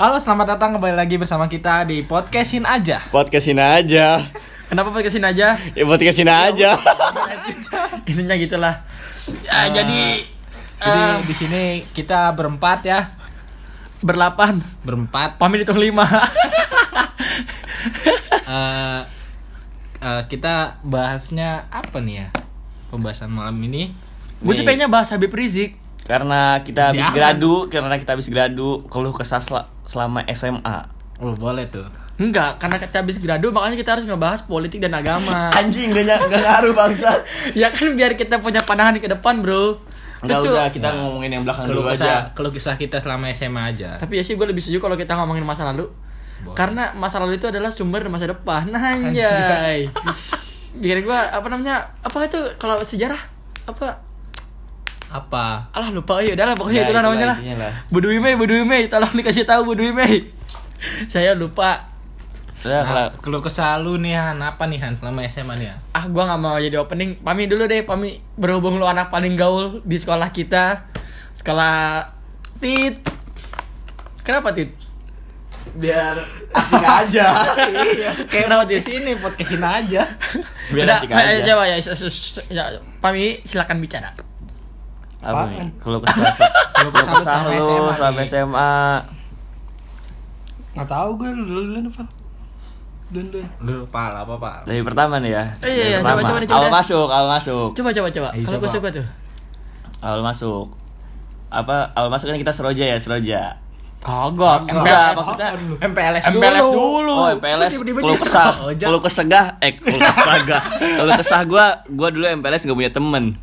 Halo, selamat datang kembali lagi bersama kita di podcastin aja. Podcastin aja. Kenapa podcastin aja? Ya podcastin aja. Intinya gitulah. Ya, Ah, jadi Jadi eh, di sini kita berempat ya, berlapan. berempat. Pamit hitung lima. Eh, eh, kita bahasnya apa nih ya? Pembahasan malam ini. Gue sih pengennya bahas Habib Rizik. Karena kita habis Jangan. gradu, karena kita habis gradu, keluh kesah sel- selama SMA. Oh, boleh tuh. Enggak, karena kita habis gradu makanya kita harus ngebahas politik dan agama. Anjing gak, gak ngaruh bangsat. ya kan biar kita punya pandangan ke depan, Bro. Enggak Itu- udah kita ngomongin yang belakang Keluh dulu kesah, aja. keluh kesah kita selama SMA aja. Tapi ya sih gue lebih setuju kalau kita ngomongin masa lalu. Boleh. Karena masa lalu itu adalah sumber masa depan. Anjay. Biar gue apa namanya? Apa itu kalau sejarah? Apa? Apa? Alah lupa ya udahlah pokoknya Ya, itulah namanya lah. lah. Budui Mei, Budui Mei, tolong dikasih tahu Budui Mei. Saya lupa. Kalau Nah, keluh kesah lu nih Han, apa nih Han selama SMA nih Han? Ah, gua nggak mau jadi opening. Pami dulu deh, Pami. Berhubung lu anak paling gaul di sekolah kita. Sekolah Tit. Kenapa Tit? biar asik aja. Kayak kenapa Di sini podcastin aja. biar Udah, asik aja. Coba ya, ya, Pami silakan bicara. Apa nih? Apaan? Keluh kesah. Keluh kesah lu selama SMA selama nih. SMA. Nggak tahu gue lu dulu dulu Novel. Dun dun. Lu pala apa pak? Dari pertama nih ya. Eh, iya, iya, pertama. coba, coba coba Awal deh. masuk, awal masuk. Coba coba coba. Kalau gue coba. suka tuh. Awal masuk. Apa awal masuk kan kita seroja ya, seroja. Kagak. Enggak, maksudnya MPLS, MPLS dulu. dulu. Oh, MPLS jadi kesah, keluh kesegah, eh keluh kesegah. Keluh kesah gua, gua dulu MPLS gak punya temen.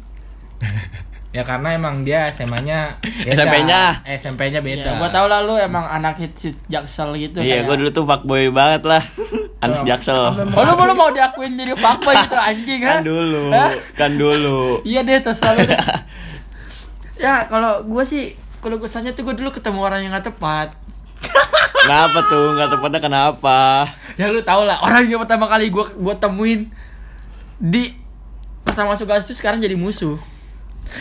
Ya karena emang dia SMA-nya. SMP-nya. Eh, SMP-nya beda. Ya, gua tahu lah lu emang anak hits jaksel gitu. Iya, kayak- gua dulu tuh fuckboy banget lah. Anak jaksel. Oh lu, lu mau diakuin jadi fuckboy gitu anjing Kan ha? dulu, kan dulu. Iya deh terserah lu. deh. ya kalau gue sih kalau kesannya tuh gue dulu ketemu orang yang gak tepat. Kenapa tuh? Gak tepatnya kenapa? Ya lu tau lah orang yang pertama kali gue gua temuin di pertama masuk kelas itu sekarang jadi musuh.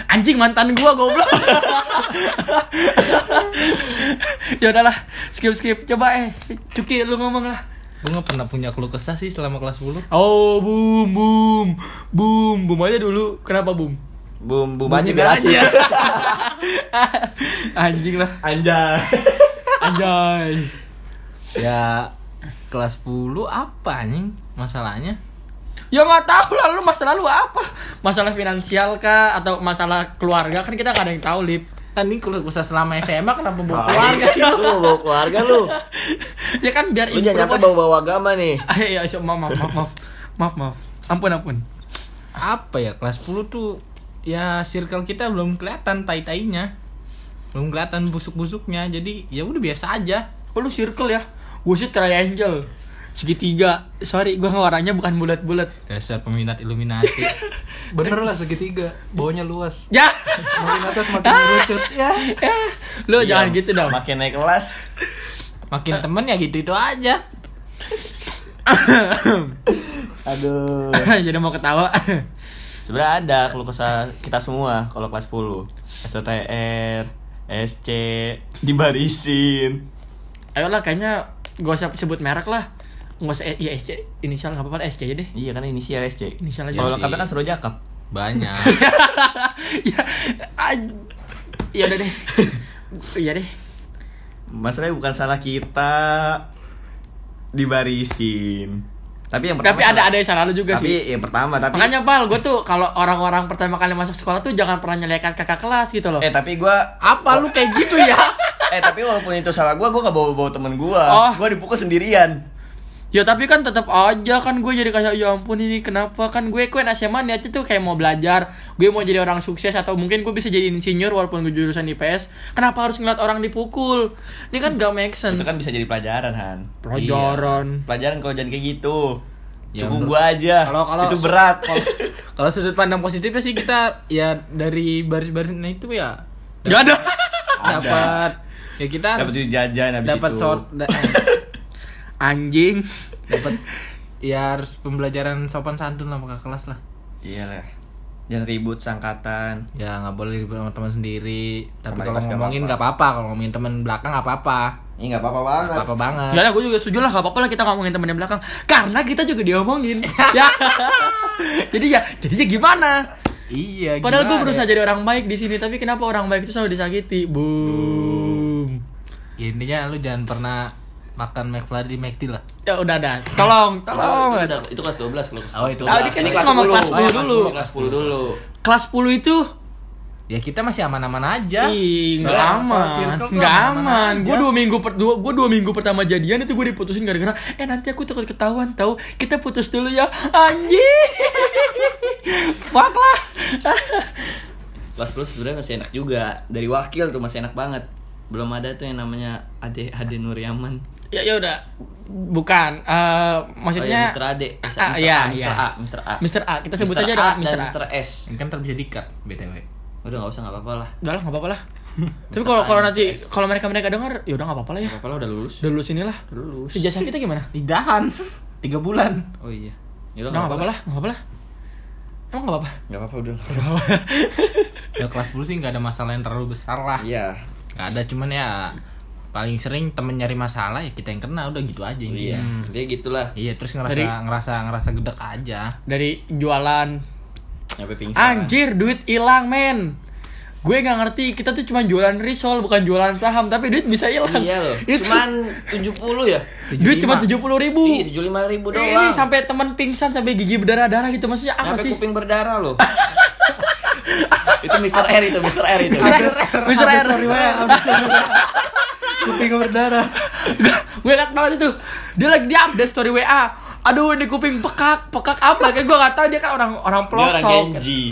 Anjing mantan gua goblok. ya udahlah, skip skip. Coba eh, Cuki lu ngomong lah. Gue gak pernah punya keluh kesah sih selama kelas 10 Oh, boom boom. Boom, boom aja dulu. Kenapa boom? Bum, bum Boom aja biar asik. Anjing lah. Anjay. Anjay. Ya kelas 10 apa anjing masalahnya? Ya nggak tahu lah lu masalah lu apa? Masalah finansial kah atau masalah keluarga kan kita nggak ada yang tahu lip. Kan ini keluh kesah selama SMA kenapa bawa Ah, keluarga sih? Lu bawa keluarga lu. ya kan biar Lu jangan nyampe bawa-bawa agama nih. Ayo, ayo, maaf, maaf, maaf, maaf, maaf, maaf. Ampun, ampun. Apa ya kelas 10 tuh ya circle kita belum kelihatan tai-tainya. Belum kelihatan busuk-busuknya. Jadi ya udah biasa aja. Oh lu circle ya? Gue sih triangle, segitiga. Sorry, gue warnanya bukan bulat-bulat. Dasar peminat Illuminati. Bener lah segitiga. Bawahnya luas. Ya, Makin atas makin mengerucut. Ya. ya. Lu jangan gitu dong. Makin naik kelas. Makin temen ya gitu-itu aja. Aduh. Jadi mau ketawa. Sebenarnya ada keluh kesah kita semua kalau kelas 10. STTR, SC, dibarisin. Ayolah, kayaknya gak usah sebut merek lah. Nggak usah, iya SC, inisial nggak apa-apa, SC aja deh. Iya kan inisial SC. Inisial aja Kalau lengkapnya kan Seroja Cup. Banyak. ya, ya udah deh. Iya deh. Masalahnya bukan salah kita dibarisin. Tapi yang pertama Tapi ada salah- ada yang salah lu juga tapi sih. yang pertama tapi Makanya pal, gue tuh kalau orang-orang pertama kali masuk sekolah tuh jangan pernah nyelekat kakak kelas gitu loh. eh tapi gua Apa lu kayak gitu ya? eh tapi walaupun itu salah gua gua gak bawa bawa temen gua Oh. gua dipukul sendirian Ya tapi kan tetap aja kan gue jadi kayak ya ampun ini kenapa? Kan gue kan SMA niatnya tuh kayak mau belajar gue mau jadi orang sukses atau mungkin gue bisa jadi insinyur walaupun gue jurusan IPS kenapa harus ngeliat orang dipukul? Ini kan gak make sense. Itu kan bisa jadi pelajaran Han. Pelajaran. Pelajaran kalau jangan kayak gitu. Ya, cukup gua aja. Kalau kalau itu berat. Kalau, kalau sudut pandang positifnya sih kita ya dari baris-barisnya itu ya gak ada. dapat. Ya kita dapat jajan habis dapat itu. sort da- anjing dapat ya harus pembelajaran sopan santun lah maka kelas lah iya lah Jangan ribut sangkatan. Ya nggak boleh ribut sama teman sendiri. Tapi kalau nggak ngomongin nggak apa-apa. Kalau ngomongin teman belakang nggak apa-apa. Ini nggak apa-apa banget. Nggak apa banget. Ya gue juga setuju lah, gak apa-apa lah kita ngomongin temen yang belakang Karena kita juga diomongin Ya Jadi ya, jadinya gimana? Iya. Padahal gue berusaha ya? jadi orang baik di sini, tapi kenapa orang baik itu selalu disakiti? Boom. Ya, intinya lu jangan pernah makan McFlurry di McD lah. Ya udah dah. Tolong, tolong. Oh, itu, udah- itu kelas 12 kalau kelas Oh, itu. 12. Ah, ini kan Ini kita ngomong kelas 10 Oh, iya, dulu. Kelas 10 dulu. Kelas 10 itu Ya kita masih aman-aman aja. Ih, nggak Soal- aman, soal circle tuh nggak aman-aman aman. Gue dua minggu per dua, gue dua minggu pertama jadian itu gue diputusin gara-gara, eh nanti aku takut ketahuan tahu. Kita putus dulu ya, anjing. Fuck lah. Kelas 10 sebenarnya masih enak juga. Dari wakil tuh masih enak banget. Belum ada tuh yang namanya Ade Ade Nuryaman. ya ya udah, bukan. eh maksudnya oh, ya, Mr. Ade. Eh, Ah, Mr. iya, A, Mr. iya. A, Mr. A. Mr. A, kita sebut Mr. aja A Mr. A. Mr. S. Ini kan ntar bisa dikat BTW. Udah nggak usah nggak apa-apa lah. Udah lah, nggak apa-apa lah. Tapi Mr. kalau kalau Mr. nanti kalau mereka mereka dengar, ya udah nggak apa-apa lah ya. Nggak apa-apa lah udah lulus. Udah lulus inilah. Udah lulus. Ijazah kita gimana? Lidahan. Tiga bulan. Oh iya. Ya Udah nggak apa-apa lah, nggak apa-apa lah. Emang nggak apa-apa? Nggak apa-apa udah. Ya kelas 10 sih nggak ada masalah yang terlalu besar lah. Iya. Ada cuman ya paling sering temen nyari masalah ya kita yang kena udah gitu aja Oh, intinya. iya. Dia gitulah. Iya terus ngerasa Dari- ngerasa ngerasa gedek aja. Dari jualan pingsan. Anjir, duit hilang, men. Gue nggak ngerti, kita tuh cuma jualan risol, bukan jualan saham, tapi duit bisa hilang. Iya loh. Itu- Cuman 70 ya? duit cuma tujuh puluh ribu. Iya, 75 ribu doang. Ini sampai teman pingsan sampai gigi berdarah-darah gitu maksudnya apa Nyampe sih? kuping berdarah loh. itu Mr. R itu, Mr. R itu. Mr. R. Kuping berdarah. gue ingat banget itu. Dia lagi di update story WA. Aduh, ini kuping pekak, pekak apa? Kayak gue gak tahu dia kan orang orang Dia orang pelosok. Genji.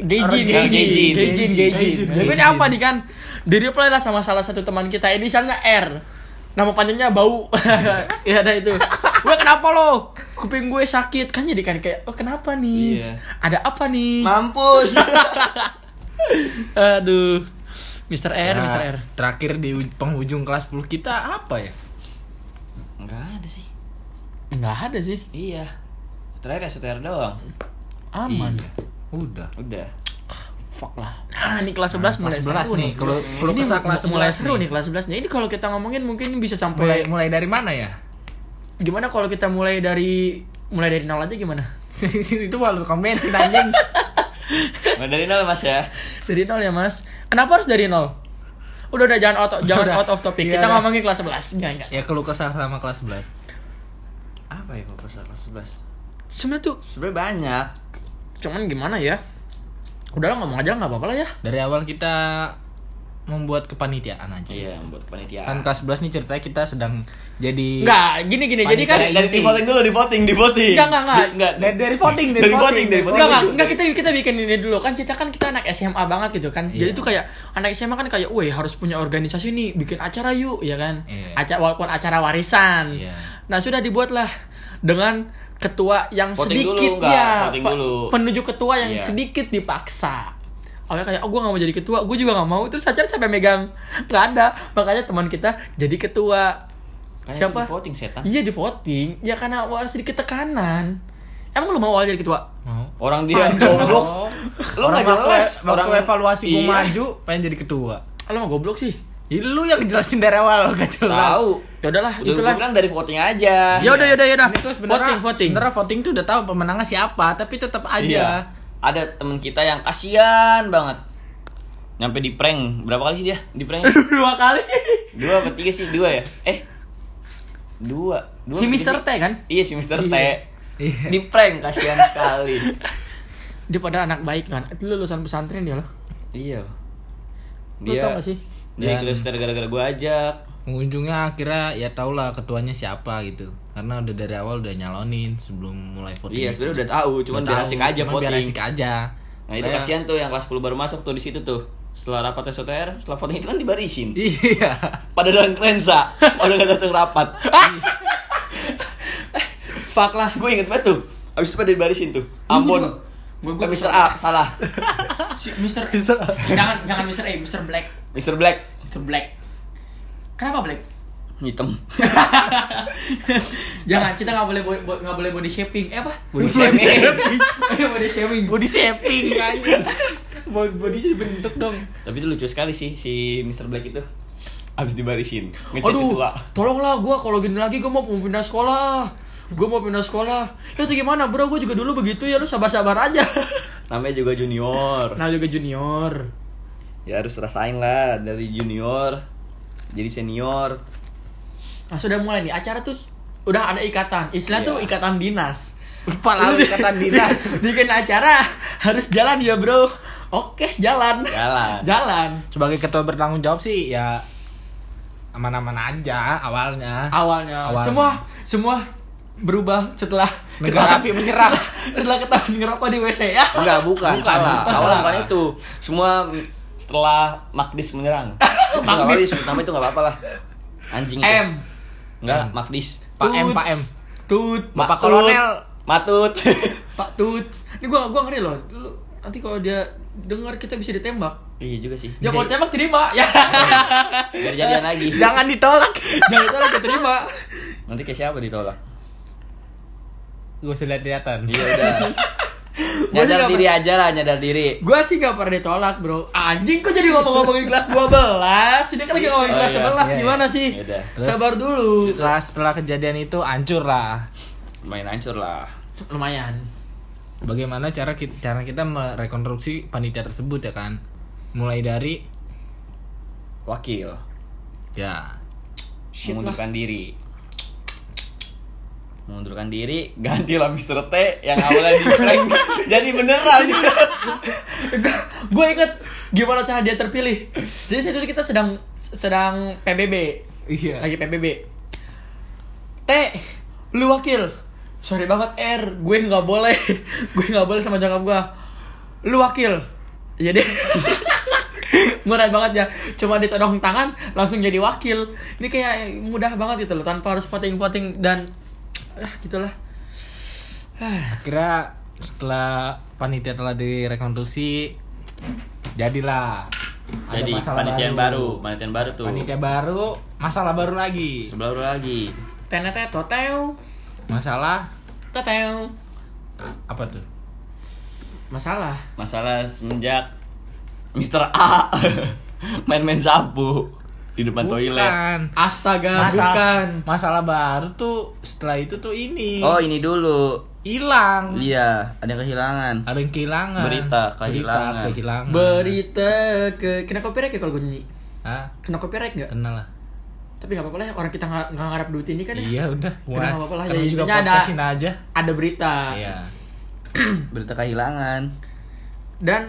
Gejin, Orang gejin, gejin. Gue apa nih kan? Di reply lah sama salah satu teman kita, inisialnya R. Nama panjangnya bau. ya ada itu. Gue kenapa lo? Kuping gue sakit kan jadi kan kayak oh kenapa nih? Iya. Ada apa nih? Mampus. Aduh. Mr. R, Nah, Mr. R. Terakhir di uj- penghujung kelas 10 kita apa ya? Enggak ada sih. Enggak ada sih. Iya. Terakhir STR doang. Aman. Iya. Udah. Udah. Fuck lah. Nah, ini kelas 11 mulai kelas seru 11 nih. Kalau kalau ini kesah kelas mulai 11 seru nih. nih kelas 11 nya. Ini kalau kita ngomongin mungkin bisa Mulai sampai mulai dari mana ya? gimana kalau kita mulai dari mulai dari nol aja gimana? itu malu komen sih anjing. Mulai dari nol mas ya. Dari nol ya, Mas. Kenapa harus dari nol? Udah udah jangan out jangan Udah. out of topic. Iya, kita udah. ngomongin kelas 11. Enggak, enggak. ya kalau kesah sama kelas 11. Apa ya kalau kelas kelas 11? Sebenarnya tuh Sebenarnya banyak. cuman gimana ya? Udahlah ngomong aja nggak apa-apa lah ya. Dari awal kita membuat kepanitiaan aja. Iya, buat Kan kepanitiaan. kelas 11 nih ceritanya kita sedang jadi Enggak, gini gini. Jadi kan dari, dari di voting dulu, di voting, di voting. Enggak, enggak, enggak. Dari, dari voting Dari voting, dari voting. Enggak, enggak kita kita bikin ini dulu kan kita kan kita anak SMA banget gitu kan. Jadi Iya. tuh kayak anak SMA kan kayak, "Woi, harus punya organisasi nih, bikin acara yuk." ya kan? Iya. Acara walaupun acara warisan. Iya. Nah, sudah dibuatlah dengan ketua yang Voting sedikit dulu, enggak, ya, dulu. penuju ketua yang Iya. sedikit dipaksa. Awalnya kayak, oh gue gak mau jadi ketua, gue juga gak mau. Terus acara sampai megang, nggak ada. Makanya teman kita jadi ketua. Kan Siapa? di voting setan. Iya di voting, ya karena awal sedikit tekanan. Emang lu mau awal jadi ketua? Mau. Orang dia goblok. Lu Orang enggak waktu, jelas. waktu evaluasi gue Iya. maju pengen jadi ketua. Lu mau goblok sih? Ya, lu yang jelasin dari awal gak jelas. Tahu. Ya udahlah, Udah itulah. bilang dari voting aja. Ya udah, ya udah, ya udah. Sebenarnya Voting, voting. Sebenarnya voting tuh udah tahu pemenangnya siapa, tapi tetap aja. Iya. Ada temen kita yang kasihan banget. Nyampe di prank. Berapa kali sih dia? Di prank? Dua kali. Dua apa tiga sih? Dua ya? Eh. Dua. Dua Si tiga T kan? Iya si Mr. T. Iya. Di prank kasihan sekali. Dia pada anak baik kan. Itu lulusan pesantren dia loh. Iya. Lu tau gak sih? Dia Dan- ikut setel gara-gara gua ajak. Ujungnya akhirnya ya tau lah ketuanya siapa gitu. Karena udah dari awal udah nyalonin sebelum mulai voting. Iya, itu. sebenarnya udah tahu, cuman Udah biar tahu, asik aja cuman voting. Biar asik aja. Nah, itu Kayak- kasihan tuh yang kelas 10 baru masuk tuh di situ tuh. Setelah rapat SOTR, setelah voting itu kan dibarisin. Iya. Pada dalam klensa, pada nggak datang rapat. Fuck lah. Gue inget banget tuh. Abis itu pada dibarisin tuh. Ambon. Gue Eh, Mr. A, salah. Si Mr. Bisa. jangan jangan Mr. A, Mr. Black. Mr. Black. Mr. Black. Kenapa Black? Hitam. Jangan, kita nggak boleh bo- bo- nggak boleh body shaping. Eh apa? Body shaping. body shaming. Body shaping anjing. Body body jadi bentuk dong. Tapi itu lucu sekali sih si Mr. Black itu. Abis dibarisin. Aduh, ketua. tolonglah gua kalau gini lagi gua mau pindah sekolah. Gua mau pindah sekolah. Ya tuh gimana, Bro? Gua juga dulu begitu ya, lu sabar-sabar aja. Namanya juga junior. Nah, juga junior. Ya harus rasain lah dari junior jadi senior. Nah, sudah mulai nih acara tuh udah ada ikatan. Istilah Iya. tuh ikatan dinas. Kepala ikatan dinas. bikin acara harus jalan ya, Bro. Oke, jalan. Jalan. Jalan. Sebagai ketua bertanggung jawab sih ya aman-aman aja awalnya. Awalnya. Awalnya. Semua semua berubah setelah Negara ketahuan- api menyerah. Setelah, setelah ketahuan ngerokok di WC ya. Enggak, bukan, Bukan, salah. Awalnya bukan itu. Semua setelah Magdis menyerang. Magdis. pertama itu enggak apa-apa lah. Anjing itu. M. Enggak, Magdis. Pak M. Pak M. Tut. Bapak. Kolonel. Matut. Pak Tut. Ini gua gua ngeri loh. Nanti kalau dia dengar kita bisa ditembak. iya juga sih. Ya kalau tembak terima. Ya. Biar jadian lagi. Jangan ditolak. Jangan lagi terima. Nanti ke siapa ditolak? Gue sudah kelihatan. Iya udah. Nyadar diri aja lah, nyadar diri. Gua sih gak pernah ditolak, Bro. Anjing kok jadi ngomong-ngomongin kelas 12? Ini kan lagi ngomongin Oh, kelas iya. 11 Iya, gimana sih? Yaudah. Terus? Sabar dulu. Setelah setelah kejadian itu hancur lah. Main hancur lah. Lumayan. Bagaimana cara kita, cara kita merekonstruksi panitia tersebut ya kan? Mulai dari Wakil. ya Shit lah. mengundurkan diri. Mengundurkan diri, gantilah Mr. T yang awalnya di prank jadi beneran. gue inget gimana cara dia terpilih. Jadi saat itu kita sedang sedang PBB. Iya. Lagi PBB. T, lu wakil. Sorry banget R, gue nggak boleh. gue nggak boleh sama nyokap gue. Lu wakil. Iya deh. Murah banget ya. Cuma ditodong tangan langsung jadi wakil. Ini kayak mudah banget gitu loh tanpa harus voting-voting dan ah gitulah. akhirnya setelah panitia telah direkonstruksi jadilah ada jadi masalah panitian baru, panitian baru tuh. panitia baru masalah baru lagi Sebelah baru lagi. Tenete toteo. masalah Teteo. apa tuh Masalah. Masalah semenjak Mr. A main-main sapu di depan toilet. bukan Astaga, masalah bukan. masalah baru tuh setelah itu tuh ini Oh, ini dulu. hilang Iya, ada yang kehilangan. ada yang kehilangan Berita kehilangan. Berita kehilangan Berita ke kena copyright ya kalau gue nyanyi? Hah? Kena copyright nggak? kenal lah Tapi nggak apa-apa lah, orang kita nggak nggak ngarap duit ini kan ya. iya udah Udah nggak apa-apa lah, ya, juga ada- podcastin aja Ada berita. iya Berita kehilangan. Dan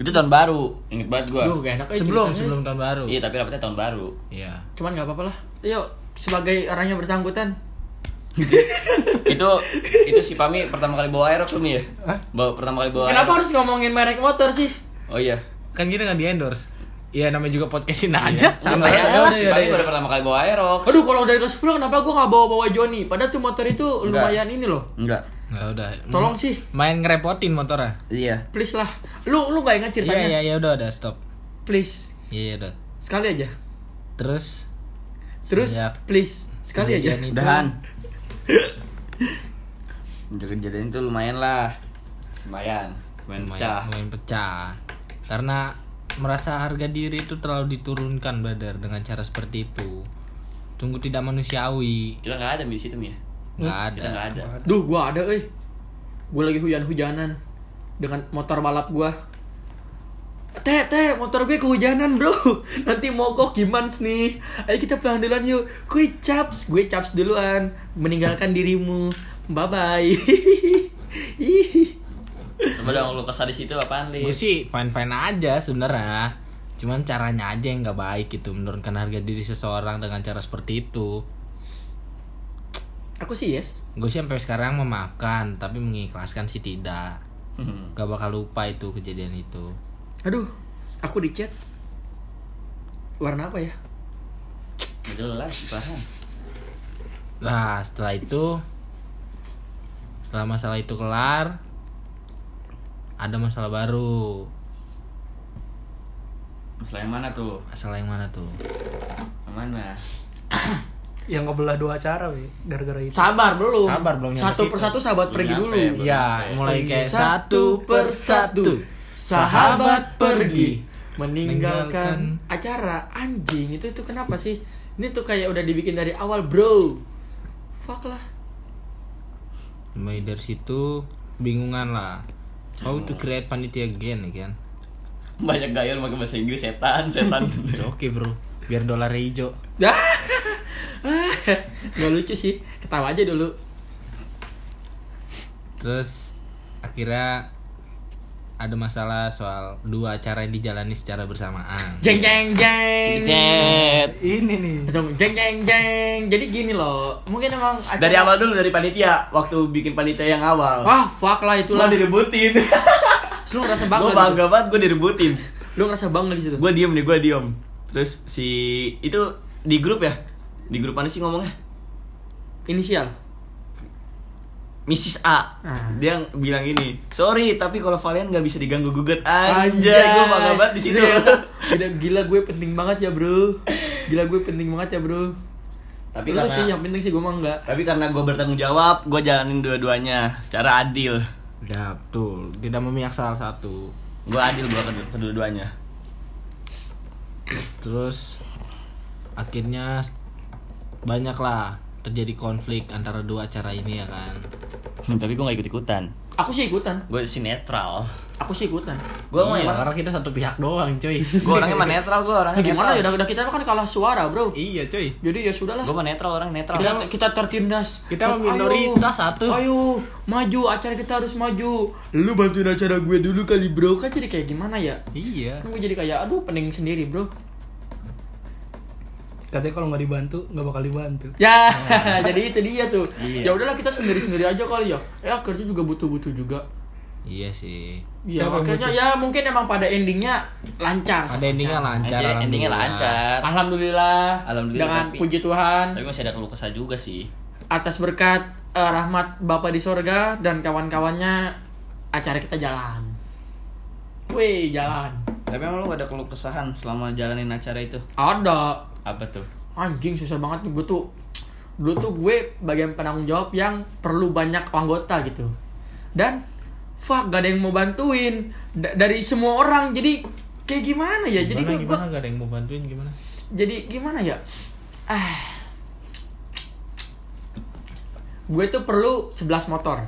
Itu tahun baru. Ingat banget gua. duh gak enak sebelum ceritanya. sebelum tahun baru Iya, tapi dapetnya tahun baru. iya Cuman nggak apa-apa lah. Yuk, sebagai orangnya bersangkutan. itu itu si Pami pertama kali bawa Aerox belum ya? Bawa pertama kali bawa Kenapa Aerox. harus ngomongin merek motor sih? Oh iya. kan kita nggak di endorse Iya namanya juga podcastin aja Sama sama ya, ya. udah, si udah, Pami udah. baru pertama kali bawa Aerox. Aduh, kalau dari kelas 10 kenapa gue nggak bawa-bawa Joni? Padahal tuh motor itu Enggak. lumayan ini loh. Enggak. Nggak udah. Tolong sih, Main ngerepotin motornya. Iya. please lah. Lu lu gak ingat Iya ceritanya? iya iya udah udah stop. Please. Iya iya udah. Sekali aja. Terus Terus Sejak please sekali aja. Udahan. Untuk kejadian itu lumayan lah. Lumayan. Lumayan lumayan, pecah. lumayan pecah. Karena merasa harga diri itu terlalu diturunkan brother dengan cara seperti itu. Tunggu tidak manusiawi. Kita nggak ada di situ ya. Nggak Kita ada. nggak ada. Duh, gua ada euy. Gua lagi hujan-hujanan dengan motor balap gua. Teh, teh, motor gue kehujanan, Bro. Nanti mogok gimana nih? Ayo kita pulang duluan yuk. Gue caps, gue caps duluan. Meninggalkan dirimu. Bye bye. Coba dong lu kesal di situ apaan li? Gue sih fine fine aja sebenarnya. Cuman caranya aja yang nggak baik gitu menurunkan harga diri seseorang dengan cara seperti itu. Aku sih yes. Gue sih sampai sekarang memaafkan, tapi mengikhlaskan sih tidak. Hmm. Gak bakal lupa itu kejadian itu. Aduh, aku di chat. Warna apa ya? Nggak jelas paham. Nah setelah itu Setelah masalah itu kelar Ada masalah baru Masalah yang mana tuh? Masalah yang mana tuh? Yang mana? Yang ngebelah dua acara, we. Gara-gara itu. Sabar belum. Sabar, belum Satu persatu sahabat Belum pergi dulu. Oke. mulai kayak Satu satu persatu sahabat pergi meninggalkan acara anjing itu itu kenapa sih ini tuh kayak udah dibikin dari awal bro fuck lah Mulai dari situ bingungan lah. How to create panitia again ya kan? Banyak gaya lu pakai bahasa Inggris setan, setan. Oke bro, biar dolar hijau. Dah. Gak lucu sih ketawa aja dulu Terus akhirnya ada masalah soal dua acara yang dijalani secara bersamaan. jeng jeng jeng Tet. Ini nih. langsung jeng jeng jeng jadi gini loh mungkin emang acara- Dari awal dulu dari panitia, waktu bikin panitia yang awal. wah fuck lah itulah direbutin. lu ngerasa bangga gue bangga banget gue direbutin. lu ngerasa bangga di situ Gue diem nih, gue diem. Terus si itu di grup ya? Di grup mana sih ngomongnya? inisial. Mrs. A. Ah. Dia bilang gini Sorry tapi kalau kalian nggak bisa diganggu gugat. Anjay, Anjay. gue bangga banget di situ. Gila, gila gue penting banget ya bro. Gila gue penting banget ya bro. Tapi Lu karena sih yang penting sih gue mah enggak Tapi karena gue bertanggung jawab Gue jalanin dua-duanya Secara adil. Ya betul, tidak memihak salah satu. Gue adil gue kedua-duanya. Terus akhirnya banyak lah terjadi konflik antara dua acara ini ya kan. Tapi gue gak ikut-ikutan. Aku sih ikutan. Gue sih netral. Aku sih ikutan. Gue mau iya, emang karena kita satu pihak doang, cuy. Gue orangnya mah netral Gue orangnya gimana ya udah, udah kita kan kalah suara bro. Iya, cuy. Jadi ya sudahlah. Gue mah netral orang netral. Kita, kita tertindas. Kita Ayo, minoritas satu. Ayo maju acara kita harus maju. Lu bantuin acara gue dulu kali bro. Kan jadi kayak gimana ya? Iya. Kan gue jadi kayak aduh pening sendiri bro Katanya kalau nggak dibantu, nggak bakal dibantu. Ya, jadi itu dia tuh. Iya. Ya udahlah kita sendiri-sendiri aja kali ya. Ya kerja juga butuh-butuh juga. Iya sih. Ya Siapa akhirnya butuh? ya mungkin emang pada endingnya lancar. Pada endingnya lancar. Anjir, endingnya alhamdulillah. lancar Alhamdulillah. Alhamdulillah, Dengan tapi- puji Tuhan Tapi masih ada keluh kesah juga sih atas berkat eh, rahmat Bapa di sorga dan kawan-kawannya acara kita jalan. Wih, jalan. Tapi emang lu gak ada keluh kesahan selama jalanin acara itu? Ada. Apa tuh? Anjing susah banget nih gue tuh. Dulu tuh gue bagian penanggung jawab yang perlu banyak anggota gitu. Dan fuck gak ada yang mau bantuin Da- dari semua orang. Jadi kayak gimana ya? jadi Gimana, gue gimana gak ada yang mau bantuin gimana? jadi gimana ya? Ah. Gue tuh perlu 11 motor.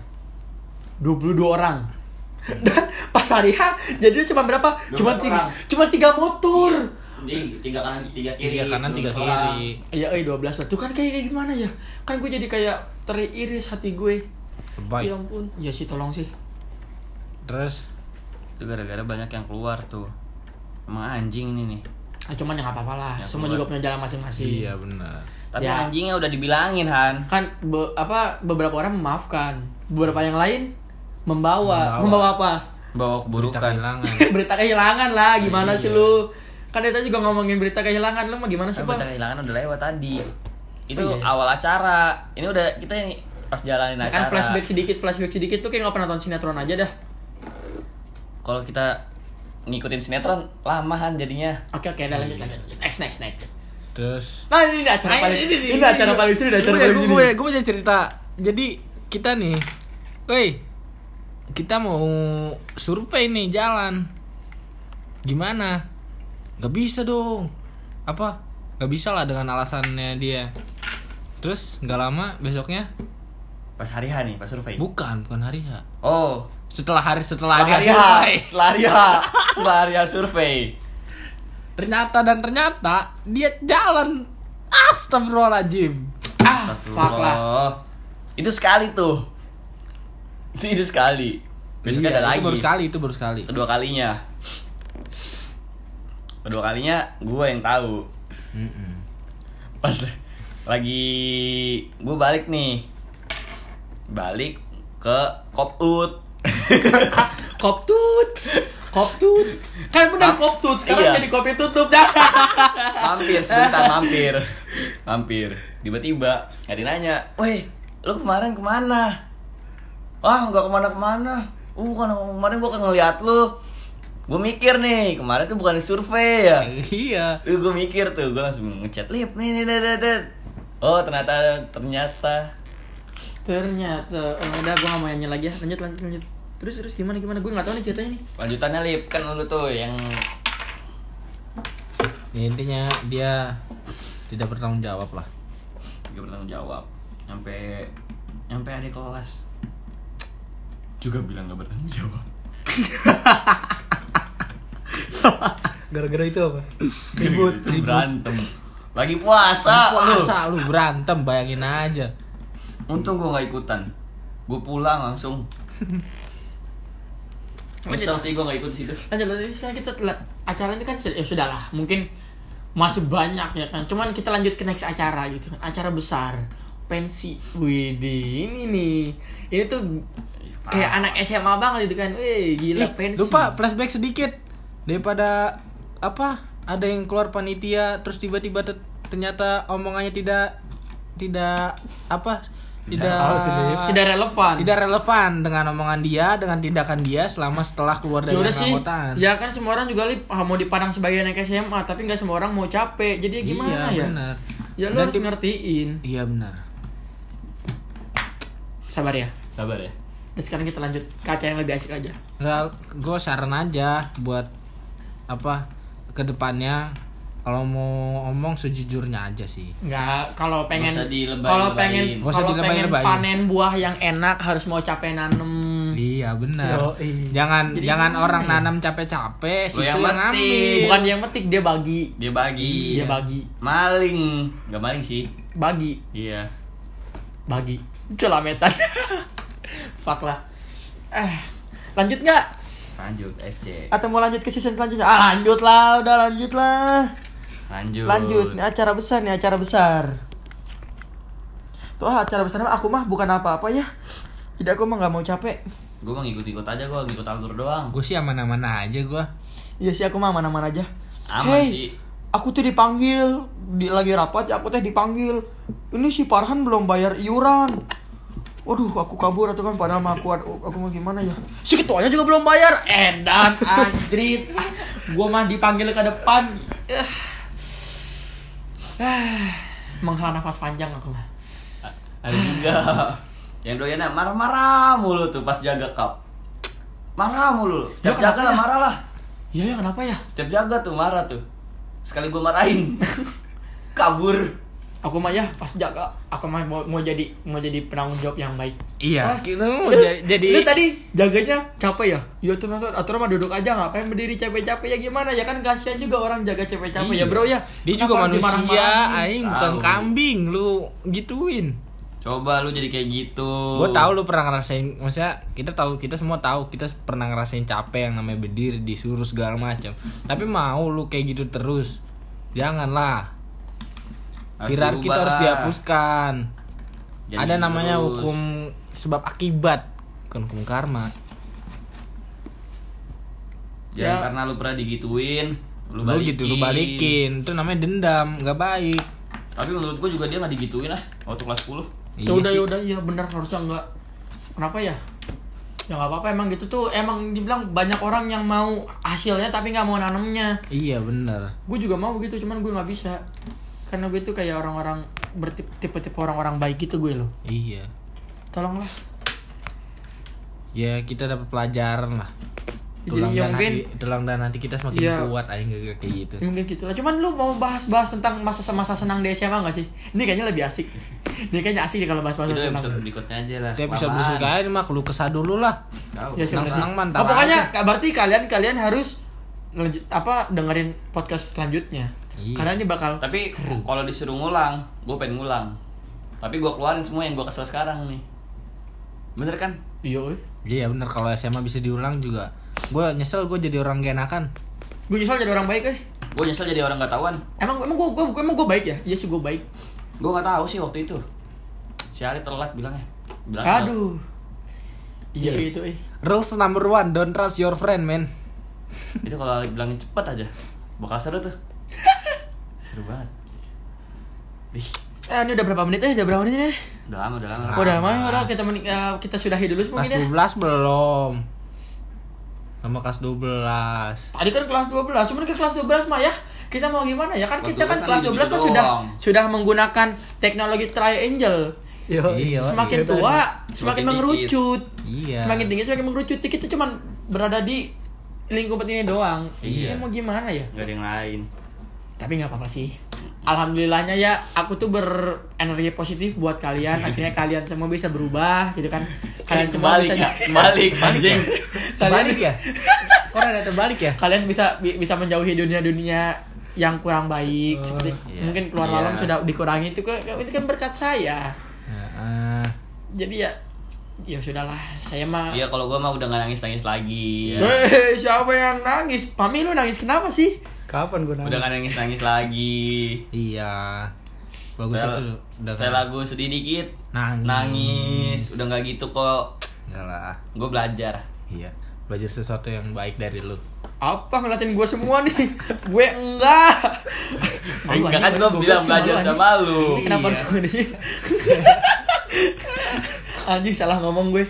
22 orang. Dan pas hari H jadi cuma berapa? Cuma 12 tiga, cuma tiga motor. Jadi tiga kanan tiga kiri Tiga kanan, tiga kiri. Iya, eh 12 lah. Tuh kan kayak gimana ya? Kan gue jadi kayak teriris hati gue. Ya Baik. ampun. Ya sih tolong sih. Terus Itu gara-gara banyak yang keluar tuh Emang anjing ini nih Ah, cuman ya nggak apa-apa lah. Ya, Semua keluar. juga punya jalan masing-masing. iya benar. Tapi Ya. anjingnya udah dibilangin Han Kan be- apa beberapa orang memaafkan, beberapa yang lain membawa. Membawa. Membawa apa? Bawa Berita keburukan kehilangan. berita kehilangan lah. Gimana sih Iya. lu? Kan dia tadi juga ngomongin berita kehilangan. Lu mah gimana sih, Kan Pak? berita kehilangan udah lewat tadi Itu Oh, iya. awal acara Ini udah kita ini pas jalanin Kan acara flashback sedikit, flashback sedikit tuh kayak nggak pernah nonton sinetron aja dah. Kalau kita ngikutin sinetron lamahan jadinya Oke oke, udah lanjut lanjut. Next next next. Terus Nah ini, ini acara paling ini, acara paling seru, ini acara paling seru. gue gue mau cerita. Jadi kita nih, woi, kita mau survei nih jalan. Gimana? Gak bisa dong. Apa? Gak bisa lah dengan alasannya dia. Terus nggak lama besoknya Pas hari H nih, pas survei bukan bukan hari H. Oh Setelah hari setelah Setelah hari hari H survei. Setelah hari H Setelah hari H survei Ternyata dan ternyata dia jalan. Astagfirullahaladzim. Ah, fuck lah. Itu sekali tuh Itu, itu sekali Besoknya Iya, ada lagi Itu baru sekali, itu baru sekali. Kedua kalinya Kedua kalinya gue yang tahu Mm-mm. Pas lagi gue balik nih Balik ke Koput Koptut. Koptut. Kan benar koptut, sekarang Iya. jadi kopi tutup dah. Mampir sebentar mampir Mampir Tiba-tiba Ada nanya Weh lu kemarin ke mana? Wah nggak ke mana-kemana Uh, bukan kemarin gue ngeliat lu Gue mikir nih Kemarin tuh bukan survei ya Iya. Tuh gue mikir tuh Gue langsung ngechat Lip nih nih nih nih, nih. Oh ternyata ternyata Ternyata, oh, udah gue gak mau nyanyi lagi ya. Lanjut, lanjut, lanjut. Terus, terus gimana, gimana? Gue gak tahu nih ceritanya nih. lanjutannya lip kan lu tuh yang Ya, intinya dia tidak bertanggung jawab lah gak bertanggung jawab nyampe nyampe adik kelas juga bilang gak bertanggung jawab Gara-gara itu apa? ribut berantem lagi puasa, puasa lu berantem bayangin aja untung gua nggak ikutan gua pulang langsung Misal sih gua nggak ikut di situ Lanjut, lanjut. Sekarang kita telah, acara ini kan sudah- ya sudah lah. Mungkin masih banyak ya kan. Cuman kita lanjut ke next acara gitu kan. Acara besar. Pensi. Widih, ini nih. Ini tuh kayak anak SMA banget gitu kan. Wih, gila Ih, pensi. lupa flashback sedikit daripada apa ada yang keluar panitia terus tiba-tiba te- ternyata omongannya tidak tidak apa tidak. Tidak relevan. tidak relevan dengan omongan dia dengan tindakan dia selama setelah keluar dari Ya udah sih. anggotaan. Ya kan semua orang juga Lip, ah, mau dipandang sebagai anak SMA, tapi nggak semua orang mau capek. Jadi ya gimana iya, ya? benar. Ya lu Dan harus ngertiin. Iya benar. Sabar ya. sabar ya Dan sekarang kita lanjut ke acara yang lebih asik aja. Enggak, gue saran aja buat apa ke depannya kalau mau ngomong sejujurnya aja sih. Nggak, kalau pengen kalau pengen kalau pengen panen buah yang enak harus mau capek nanem. Iya benar. Jangan Jadi jangan gimana orang ya? nanam capek-capek, situ yang yang metik. ngambil. Bukan dia yang metik, dia bagi. dia bagi Dia bagi. maling nggak maling sih Bagi, iya bagi. Celametan. Fuck lah. Eh, lanjut nggak? Lanjut SC Atau mau lanjut ke season selanjutnya? Ah, lanjut lah, udah lanjut lah. lanjut Lanjut, ini acara besar nih, acara besar. Tuh ah, acara besar mah aku mah bukan apa-apa ya. Tidak aku mah nggak mau capek. gue mau ngikut-ikut aja gue ngikut alur doang Gue sih aman-aman aja gue. Iya sih aku mah mana-mana aja. aman Hey, sih Aku tuh dipanggil di lagi rapat ya aku teh dipanggil. Ini si Farhan belum bayar iuran. Waduh, aku kabur atau kan padahal mah aku aku mau gimana ya? Si ketuanya juga belum bayar. Edan anjrit. Gua mah dipanggil ke depan. Menghela nafas panjang aku mah. ada juga yang doyannya marah-marah mulu tuh pas jaga cup marah mulu setiap Ya, jaga lah ya? marah lah Iya ya kenapa ya? setiap jaga tuh marah tuh sekali gue marahin kabur Aku mah ya pas jaga, aku mah mau, mau jadi mau jadi penanggung jawab yang baik. Iya. Ah, Kita Lu- mau ja- jadi lu tadi jaganya capek ya? Ya tuh nonton aturan mah duduk aja ngapain berdiri capek-capek ya gimana ya kan kasihan juga orang jaga capek-capek ya Iya. bro ya. Dia Kenapa juga manusia, aing bukan kambing lu gituin. coba lu jadi kayak gitu Gue tahu lu pernah ngerasain, maksudnya kita tahu kita semua tahu kita pernah ngerasain capek yang namanya berdiri disuruh segala macam. Tapi mau lu kayak gitu terus, janganlah. Harus Hierarki itu harus dihapuskan. Jadi Ada namanya hukum sebab akibat, bukan hukum karma. jangan Ya. karena lu pernah digituin lu Lu balikin gitu lu balikin, itu namanya dendam, nggak baik. tapi menurut gue juga dia nggak digituin lah waktu kelas 10 Ya Iya udah sih. ya udah ya benar harusnya enggak. Kenapa ya? Ya nggak apa-apa emang gitu tuh emang dibilang banyak orang yang mau hasilnya tapi nggak mau nanemnya. Iya bener. Gue juga mau gitu cuman gue nggak bisa. Karena gue tuh kayak orang-orang bertipe-tipe orang-orang baik gitu gue loh. Iya. Tolonglah. Ya kita dapat pelajaran lah. Jadi Tulang ya dan mungkin hati, tulang dan hati kita semakin Iya. kuat aja kayak gitu. Ya, mungkin gitu lah. Cuman lu mau bahas-bahas tentang masa-masa senang di SMA gak sih? Ini kayaknya lebih asik. Ini kayaknya asik deh kalau bahas masa itu senang. episode berikutnya aja lah Itu episode berikutnya ini mah lu kesah dulu lah. Tahu. Ya, siapa Senang-senang sih? mantap Oh, pokoknya aja. berarti kalian kalian harus apa dengerin podcast selanjutnya. Iya. Karena ini bakal tapi kalau disuruh ngulang gue pengen ngulang tapi gue keluarin semua yang gue kesel sekarang nih bener kan iya. Iya bener kalau SMA bisa diulang juga. Gue nyesel gue jadi orang gak enakan. Gue nyesel jadi orang baik eh. gue nyesel jadi orang gak tahuan Emang emang gue gue emang gue baik ya? Iya sih gue baik. gue gak tahu sih waktu itu si Ali telat bilangnya bilang Aduh. Iya Iya. itu eh. Rules number one, don't trust your friend, man. itu kalau Ali bilangin cepet aja bakal seru tuh seru banget Ih, Eh ini udah berapa menit eh? Udah berapa menit nih? udah lama udah lama Oh, udah lama udah kita menik- eh, kita sudahi dulu Kelas mungkin ya. 12 belum. Sama kelas 12. Tadi kan kelas 12, cuman ke kelas 12 mah ya kita mau gimana ya kan Kelas kita kan 12 kelas kan 12 kan gitu sudah doang. sudah menggunakan teknologi triangle Yo, Iya, semakin iya. tua semakin Semakin mengerucut Iya. semakin tinggi semakin mengerucut kita cuman berada di lingkup ini doang Iya. iya mau gimana ya Gak ada yang lain. Tapi nggak apa-apa sih alhamdulillahnya ya aku tuh berenergi positif buat kalian akhirnya kalian semua bisa berubah gitu kan kalian semua Kebalik bisa ya, kebalik anjing. Terbalik ya? Kok ada terbalik ya? kalian bisa bi- bisa menjauhi dunia-dunia yang kurang baik seperti iya. mungkin keluar Iya. malam sudah dikurangi itu kan itu kan berkat saya Heeh. jadi ya ya sudahlah saya mah Iya kalau gua mah udah gak nangis-nangis lagi. Weh, siapa yang nangis? Pami lu nangis kenapa sih? Kapan gue Udah gak nangis-nangis lagi. Iya. Bagus Setelah, itu udah setelah lagu sedih dikit Nangis. nangis. Udah nggak gitu kok. Enggak lah. Gue belajar. Iya. Belajar sesuatu yang baik dari lu. Apa ngeliatin gue semua nih? gue enggak. Malu Enggak kan gue bilang belajar sama lu. Kenapa Iya. harus gue nih? Anjing salah ngomong gue.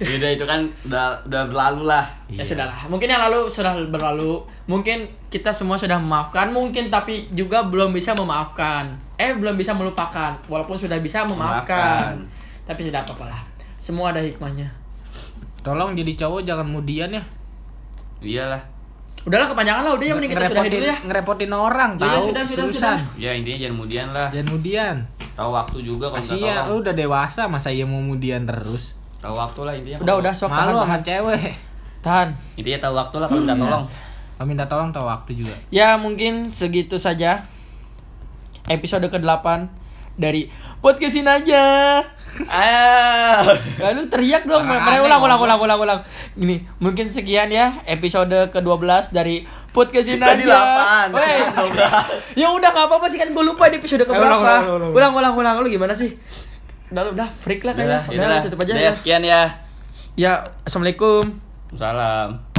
Udah itu kan udah udah berlalu lah. Ya Iya. sudahlah. Mungkin yang lalu sudah berlalu. Mungkin kita semua sudah memaafkan. Mungkin tapi juga belum bisa memaafkan. Eh belum bisa melupakan. Walaupun sudah bisa memaafkan. Memaafkan. Tapi sudah apa-apa lah. Semua ada hikmahnya. Tolong jadi cowok jangan mudian ya. Iyalah. Udahlah kepanjangan lah. Udah ya mending kita sudahi dulu ya. ngerepotin orang Ya, ya, tahu sudah, sudah, seriusan. Ya intinya jangan kemudian lah. Jangan mudian. Tahu waktu juga kalau minta Kasihan lu tolong. udah dewasa masa iya mau mudian terus. Tahu waktu lah intinya. Udah udah sok tahan, Malu sama tahan. cewek. tahan. Intinya tahu waktu lah kalau minta tolong. Kalau minta tolong tahu waktu juga. Ya mungkin segitu saja episode ke-8 dari podcastin aja. Ayo. Ya, lu teriak dong, aneh ulang, ulang, ulang, ulang, ulang. Gini, mungkin sekian ya episode ke-12 dari podcastin Tadi aja. 8. Weh, ya udah nggak apa-apa sih kan gue lupa di episode ke Ayo, ulang, berapa. ulang, ulang, Ulang, ulang, ulang, lu gimana sih? Udah, udah freak lah Udah, kayaknya. udah, Udah. Udah, ya. sekian ya. Ya, assalamualaikum. Salam.